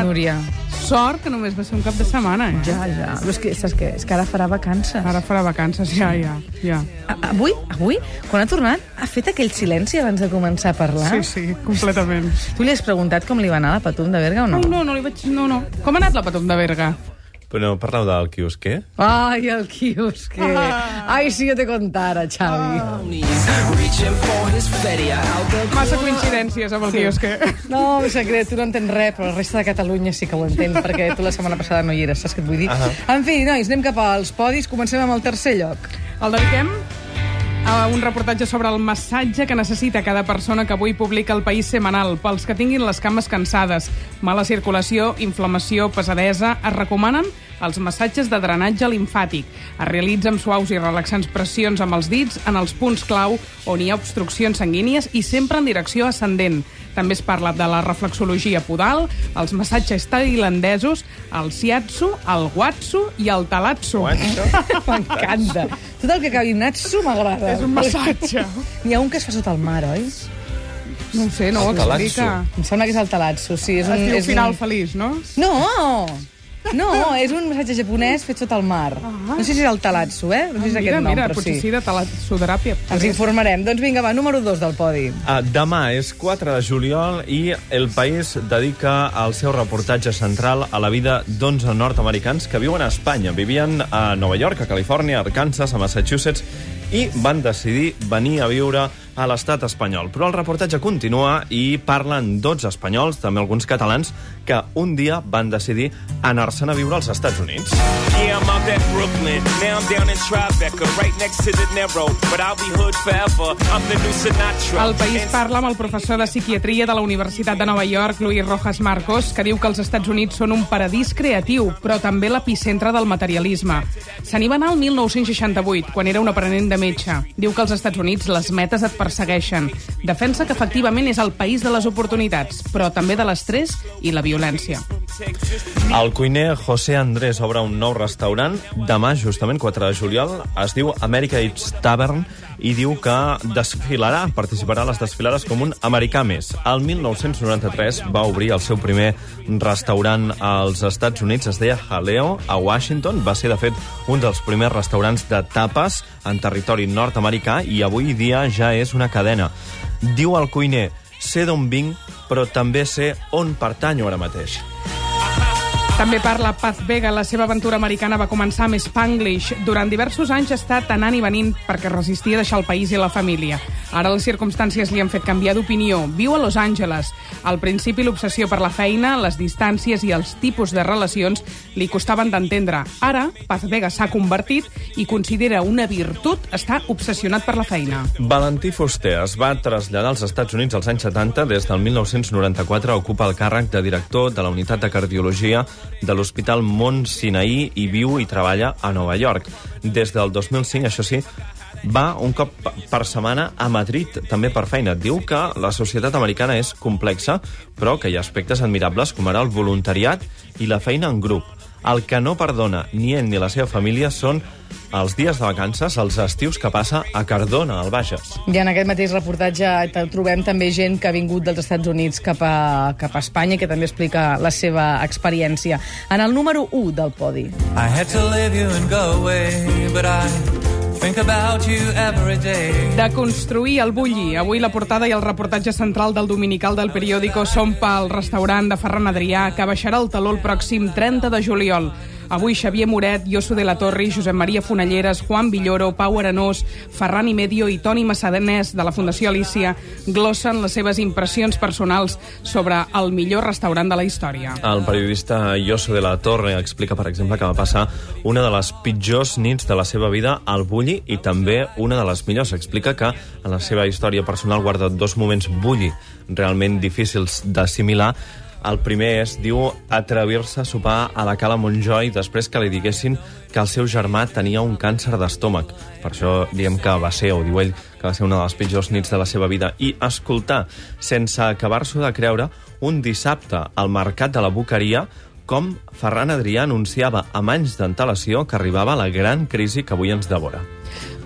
tornat, Núria. Sort que només va ser un cap de setmana, eh? Ja, ja. Però és que, saps què? És que ara farà vacances. Ara farà vacances, ja, ja. ja. A- Avui, avui, quan ha tornat, ha fet aquell silenci abans de començar a parlar. Sí, sí, completament. Tu li has preguntat com li va anar la Patum de Berga o no? No, no, no li vaig... No, no. Com ha anat la Patum de Berga? Però parleu del quiosquer? Ai, el quiosque. Ai, si jo te contara, Xavi. Massa coincidències amb el sí. quiosque. No, greu, tu no entens res, però la resta de Catalunya sí que ho entén, perquè tu la setmana passada no hi eres, saps què et vull dir? En fi, nois, anem cap als podis, comencem amb el tercer lloc. El dediquem a un reportatge sobre el massatge que necessita cada persona que avui publica el País Semanal. Pels que tinguin les cames cansades, mala circulació, inflamació, pesadesa, es recomanen els massatges de drenatge limfàtic. Es realitza amb suaus i relaxants pressions amb els dits en els punts clau on hi ha obstruccions sanguínies i sempre en direcció ascendent. També es parla de la reflexologia podal, els massatges tailandesos, el shiatsu, el watsu i el talatsu. M'encanta. Tot el que acabi natsu m'agrada. És un massatge. N'hi ha un que es fa sota el mar, oi? No ho sé, no ho explica. Em sembla que és el talatsu, sí. És un, Es diu és final un... feliç, no? No! No, és un massatge japonès fet sota el mar. No sé si és el talatsu, eh? No sé si és mira, aquest nom, mira, però potser sí. sí, de talatsoteràpia. Ens informarem. Doncs vinga, va, número 2 del podi. Ah, demà és 4 de juliol i El País dedica el seu reportatge central a la vida d'11 nord-americans que viuen a Espanya. Vivien a Nova York, a Califòrnia, a Arkansas, a Massachusetts i van decidir venir a viure a l'estat espanyol. Però el reportatge continua i parlen 12 espanyols, també alguns catalans, que un dia van decidir anar-se'n a viure als Estats Units. Yeah, I'm out at Brooklyn. Now I'm down in Tribeca, right next to the Narrow. But I'll be hood forever. I'm the new Sinatra. El País parla amb el professor de psiquiatria de la Universitat de Nova York, Luis Rojas Marcos, que diu que els Estats Units són un paradís creatiu, però també l'epicentre del materialisme. Se n'hi va anar el 1968, quan era un aprenent de metge. Diu que als Estats Units les metes et persegueixen. Defensa que efectivament és el país de les oportunitats, però també de l'estrès i la violència. El cuiner José Andrés obre un nou restaurant demà, justament 4 de juliol. Es diu America Eats Tavern i diu que desfilarà, participarà a les desfilades com un americà més. El 1993 va obrir el seu primer restaurant als Estats Units, es deia Jaleo, a Washington. Va ser, de fet, un dels primers restaurants de tapes en territori nord-americà i avui dia ja és una cadena. Diu el cuiner, sé d'on vinc, però també sé on pertanyo ara mateix. També parla Paz Vega. La seva aventura americana va començar amb Spanglish. Durant diversos anys ha estat anant i venint perquè resistia a deixar el país i la família. Ara les circumstàncies li han fet canviar d'opinió. Viu a Los Angeles. Al principi l'obsessió per la feina, les distàncies i els tipus de relacions li costaven d'entendre. Ara, Paz Vega s'ha convertit i considera una virtut estar obsessionat per la feina. Valentí Fuster es va traslladar als Estats Units als anys 70. Des del 1994 ocupa el càrrec de director de la unitat de cardiologia de l'Hospital Mont Sinaí i viu i treballa a Nova York. Des del 2005, això sí, va un cop per setmana a Madrid, també per feina. Diu que la societat americana és complexa, però que hi ha aspectes admirables com ara el voluntariat i la feina en grup. El que no perdona ni ell ni la seva família són els dies de vacances, els estius que passa a Cardona, al Bages. I en aquest mateix reportatge trobem també gent que ha vingut dels Estats Units cap a, cap a Espanya i que també explica la seva experiència. En el número 1 del podi. I had to leave you and go away, but I De construir el bulli. Avui la portada i el reportatge central del dominical del periòdico són pel restaurant de Ferran Adrià, que baixarà el taló el pròxim 30 de juliol. Avui Xavier Moret, Josu de la Torre, Josep Maria Fonalleres, Juan Villoro, Pau Arenós, Ferran i Medio i Toni Massadenès de la Fundació Alicia glossen les seves impressions personals sobre el millor restaurant de la història. El periodista Josu de la Torre explica, per exemple, que va passar una de les pitjors nits de la seva vida al Bulli i també una de les millors. Explica que en la seva història personal guarda dos moments Bulli realment difícils d'assimilar. El primer és, diu, atrevir-se a sopar a la Cala Montjoi després que li diguessin que el seu germà tenia un càncer d'estómac. Per això diem que va ser, o diu ell, que va ser una de les pitjors nits de la seva vida. I escoltar, sense acabar-s'ho de creure, un dissabte al Mercat de la Boqueria com Ferran Adrià anunciava amb anys d'antelació que arribava la gran crisi que avui ens devora.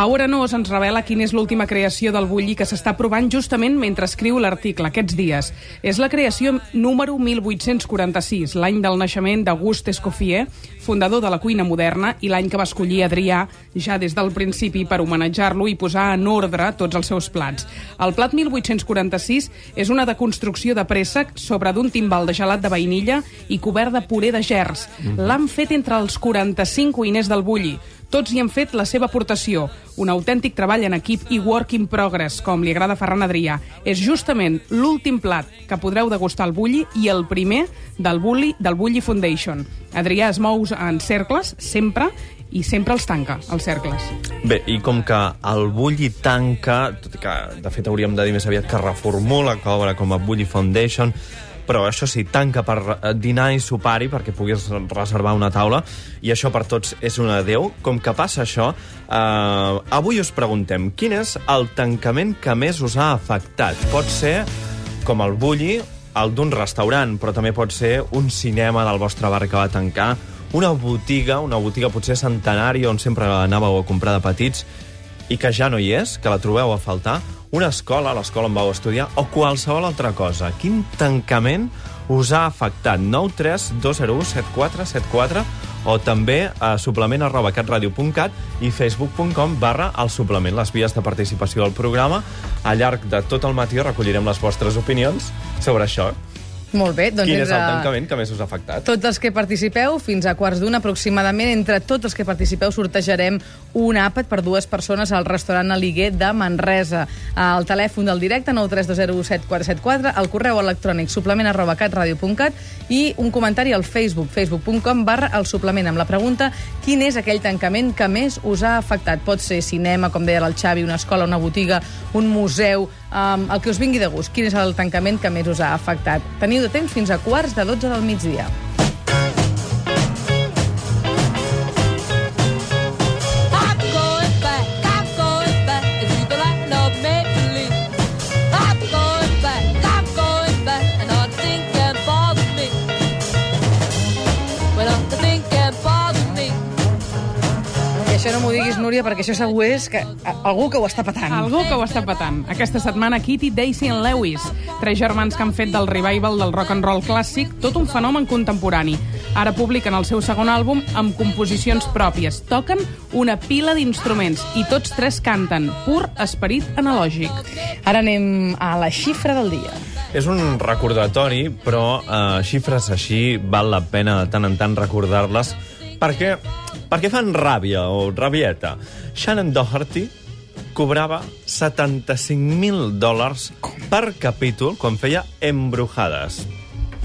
Pau Arenós ens revela quina és l'última creació del bulli que s'està provant justament mentre escriu l'article aquests dies. És la creació número 1846, l'any del naixement d'Auguste Escoffier, fundador de la cuina moderna, i l'any que va escollir Adrià ja des del principi per homenatjar-lo i posar en ordre tots els seus plats. El plat 1846 és una deconstrucció de préssec sobre d'un timbal de gelat de vainilla i cobert de puré de gerds. L'han fet entre els 45 cuiners del bulli. Tots hi han fet la seva aportació. Un autèntic treball en equip i work in progress, com li agrada Ferran Adrià. És justament l'últim plat que podreu degustar al Bulli i el primer del Bulli, del Bulli Foundation. Adrià es mou en cercles, sempre, i sempre els tanca, els cercles. Bé, i com que el Bulli tanca, tot i que de fet hauríem de dir més aviat que reformula, que obre com a Bulli Foundation, però això sí, tanca per eh, dinar i sopar-hi perquè puguis reservar una taula i això per tots és un adeu. Com que passa això, eh, avui us preguntem quin és el tancament que més us ha afectat. Pot ser com el Bulli, el d'un restaurant, però també pot ser un cinema del vostre bar que va tancar, una botiga, una botiga potser centenària on sempre anàveu a comprar de petits i que ja no hi és, que la trobeu a faltar, una escola, l'escola on vau estudiar, o qualsevol altra cosa. Quin tancament us ha afectat? 932017474 o també a suplement arroba catradio.cat i facebook.com barra el suplement, les vies de participació al programa. Al llarg de tot el matí recollirem les vostres opinions sobre això. Molt bé, doncs Quin és el tancament que més us ha afectat? tots els que participeu, fins a quarts d'una aproximadament, entre tots els que participeu sortejarem un àpat per dues persones al restaurant Aliguer de Manresa. Al telèfon del directe 932017474, al correu electrònic suplement arroba catradio.cat i un comentari al Facebook, facebook.com barra el suplement amb la pregunta quin és aquell tancament que més us ha afectat. Pot ser cinema, com deia el Xavi, una escola, una botiga, un museu, um, el que us vingui de gust. Quin és el tancament que més us ha afectat? Teniu de temps fins a quarts de 12 del migdia. Núria, perquè això segur és que a- algú que ho està patant. Algú que ho està patant. Aquesta setmana, Kitty, Daisy i Lewis, tres germans que han fet del revival del rock and roll clàssic tot un fenomen contemporani. Ara publiquen el seu segon àlbum amb composicions pròpies. Toquen una pila d'instruments i tots tres canten. Pur esperit analògic. Ara anem a la xifra del dia. És un recordatori, però eh, xifres així val la pena de tant en tant recordar-les perquè, perquè fan ràbia o rabieta. Shannon Doherty cobrava 75.000 dòlars per capítol quan feia embrujades.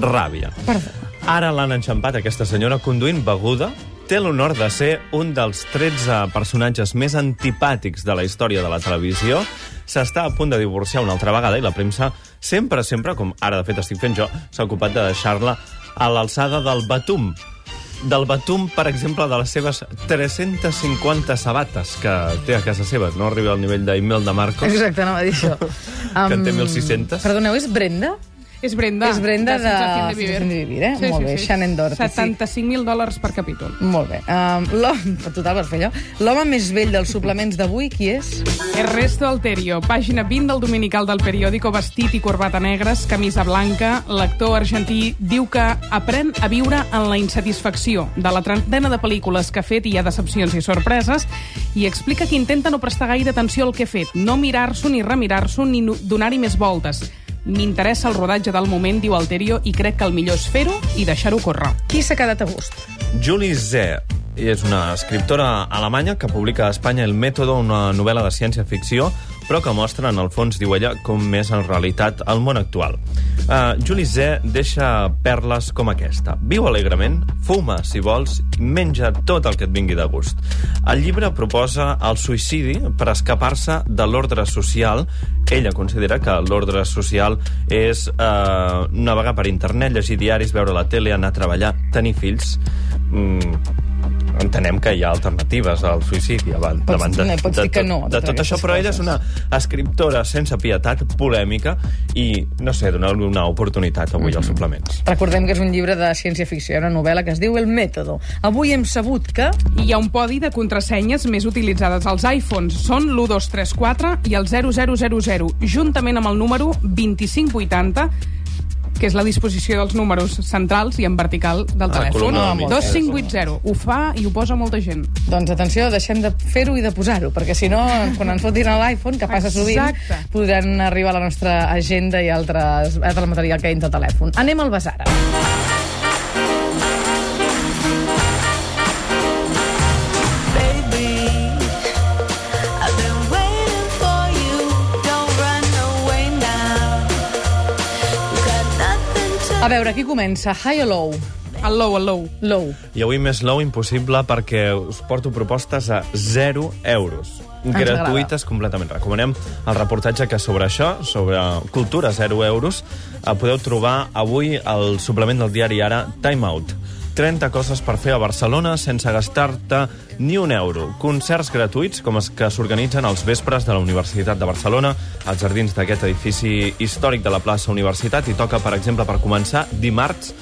Ràbia. Perdó. Ara l'han enxampat, aquesta senyora, conduint beguda. Té l'honor de ser un dels 13 personatges més antipàtics de la història de la televisió. S'està a punt de divorciar una altra vegada i la premsa sempre, sempre, com ara de fet estic fent jo, s'ha ocupat de deixar-la a l'alçada del batum. Del batum, per exemple, de les seves 350 sabates que té a casa seva. No arriba al nivell d'Imelda Marcos. Exacte, anava a dir això. Que en té 1.600. Perdoneu, és Brenda? És Brenda. És Brenda de de Sense fin de vivir, eh? Molt bé, Shannon Doherty, sí. 75.000 dòlars per capítol. Molt bé. Um, l'home, total, vas fer allò. L'home més vell dels suplements d'avui, qui és? Ernesto Alterio, pàgina 20 del Dominical del periòdico, vestit i corbata negres, camisa blanca. L'actor argentí diu que aprèn a viure en la insatisfacció de la trentena de pel·lícules que ha fet i hi ha decepcions i sorpreses i explica que intenta no prestar gaire atenció al que ha fet, no mirar-s'ho ni remirar-s'ho ni donar-hi més voltes. M'interessa el rodatge del moment, diu Alterio, i crec que el millor és fer-ho i deixar-ho córrer. Qui s'ha quedat a gust? Julie Zeh és una escriptora alemanya que publica a Espanya El Método, una novel·la de ciència-ficció, però que mostra, en el fons, diu ella, com és en realitat el món actual. Uh, Julie Zeh deixa perles com aquesta. Viu alegrement, fuma, si vols, i menja tot el que et vingui de gust. El llibre proposa el suïcidi per escapar-se de l'ordre social. Ella considera que l'ordre social és uh, navegar per internet, llegir diaris, veure la tele, anar a treballar, tenir fills... Mm, entenem que hi ha alternatives al suïcidi davant, Pots- davant de, no, pots de, dir que tot- no a de totes tot això, però ella és una escriptora sense pietat, polèmica, i, no sé, donar-li una oportunitat avui Mhm. als suplements. Recordem que és un llibre de ciència-ficció, una novel·la que es diu El mètode. Avui hem sabut que... Hi ha un podi de contrasenyes més utilitzades als iPhones. Són l'1234 i el 0000, juntament amb el número 2580, que és la disposició dels números centrals i en vertical del Ah, telèfon. columna mig. 2580. Ho fa i ho posa molta gent. Doncs atenció, deixem de fer-ho i de posar-ho, perquè si no, quan ens fotin a l'iPhone, que passa sovint, Exacte. podran arribar a la nostra agenda i altres, altre material que hi ha del telèfon. Anem al basar. A veure, qui comença? High o low? El low, el low. Low. I avui més low impossible perquè us porto propostes a 0 euros. Ens Gratuïtes completament. Recomanem el reportatge que sobre això, sobre cultura 0 euros, eh, podeu trobar avui al suplement del diari Ara Time Out. 30 coses per fer a Barcelona sense gastar-te ni un euro. Concerts gratuïts com els que s'organitzen als vespres de la Universitat de Barcelona, als jardins d'aquest edifici històric de la plaça Universitat, i toca, per exemple, per començar, dimarts,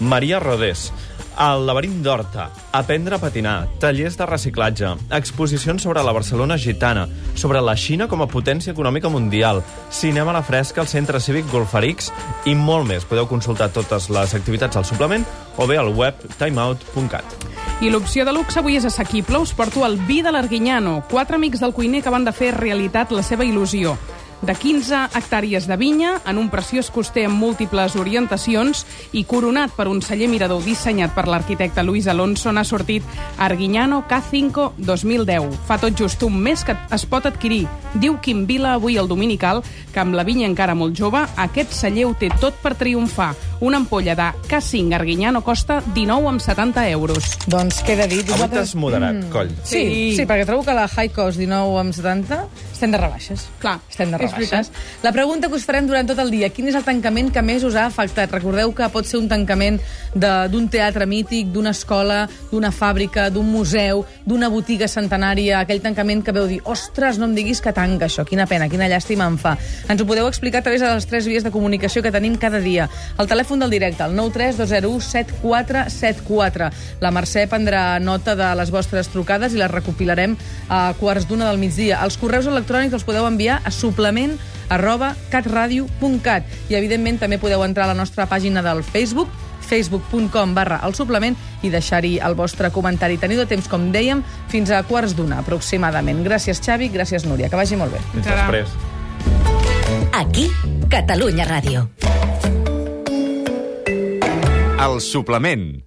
Maria Rodés, el laberint d'Horta, aprendre a patinar, tallers de reciclatge, exposicions sobre la Barcelona gitana, sobre la Xina com a potència econòmica mundial, cinema a la fresca al Centre Cívic Golfarix i molt més. Podeu consultar totes les activitats al suplement o bé al web timeout.cat. I l'opció de luxe avui és assequible. Us porto el vi de l'Arguinyano. Quatre amics del cuiner que van de fer realitat la seva il·lusió. De 15 hectàrees de vinya, en un preciós coster amb múltiples orientacions i coronat per un celler mirador dissenyat per l'arquitecte Luis Alonso, n'ha sortit Arguiñano K5 2010. Fa tot just un mes que es pot adquirir. Diu Quim Vila avui al Dominical que amb la vinya encara molt jove, aquest celler ho té tot per triomfar. Una ampolla de K5 Arguiñano costa 19,70 euros. Doncs queda dit. Avui Vosaltres- t'has moderat, Mm. coll. Sí, Sí. sí, perquè trobo que la High Cost 19 amb 70 estem de rebaixes. Clar, estem de rebaixes. La pregunta que us farem durant tot el dia, quin és el tancament que més us ha afectat? Recordeu que pot ser un tancament de- d'un teatre mític, d'una escola, d'una fàbrica, d'un museu, d'una botiga centenària, aquell tancament que veu dir, ostres, no em diguis que tanca això, quina pena, quina llàstima em fa. Ens ho podeu explicar a través de les tres vies de comunicació que tenim cada dia. El telèfon del directe, el 93201 7474. La Mercè prendrà nota de les vostres trucades i les recopilarem a quarts d'una del migdia. Els correus electrònics els podeu enviar a suplement arroba catradio.cat i evidentment també podeu entrar a la nostra pàgina del Facebook facebook.com barra el suplement i deixar-hi el vostre comentari. Teniu de temps, com dèiem, fins a quarts d'una aproximadament. Gràcies, Xavi, gràcies, Núria. Que vagi molt bé. Fins després. Aquí, Catalunya Ràdio. El suplement.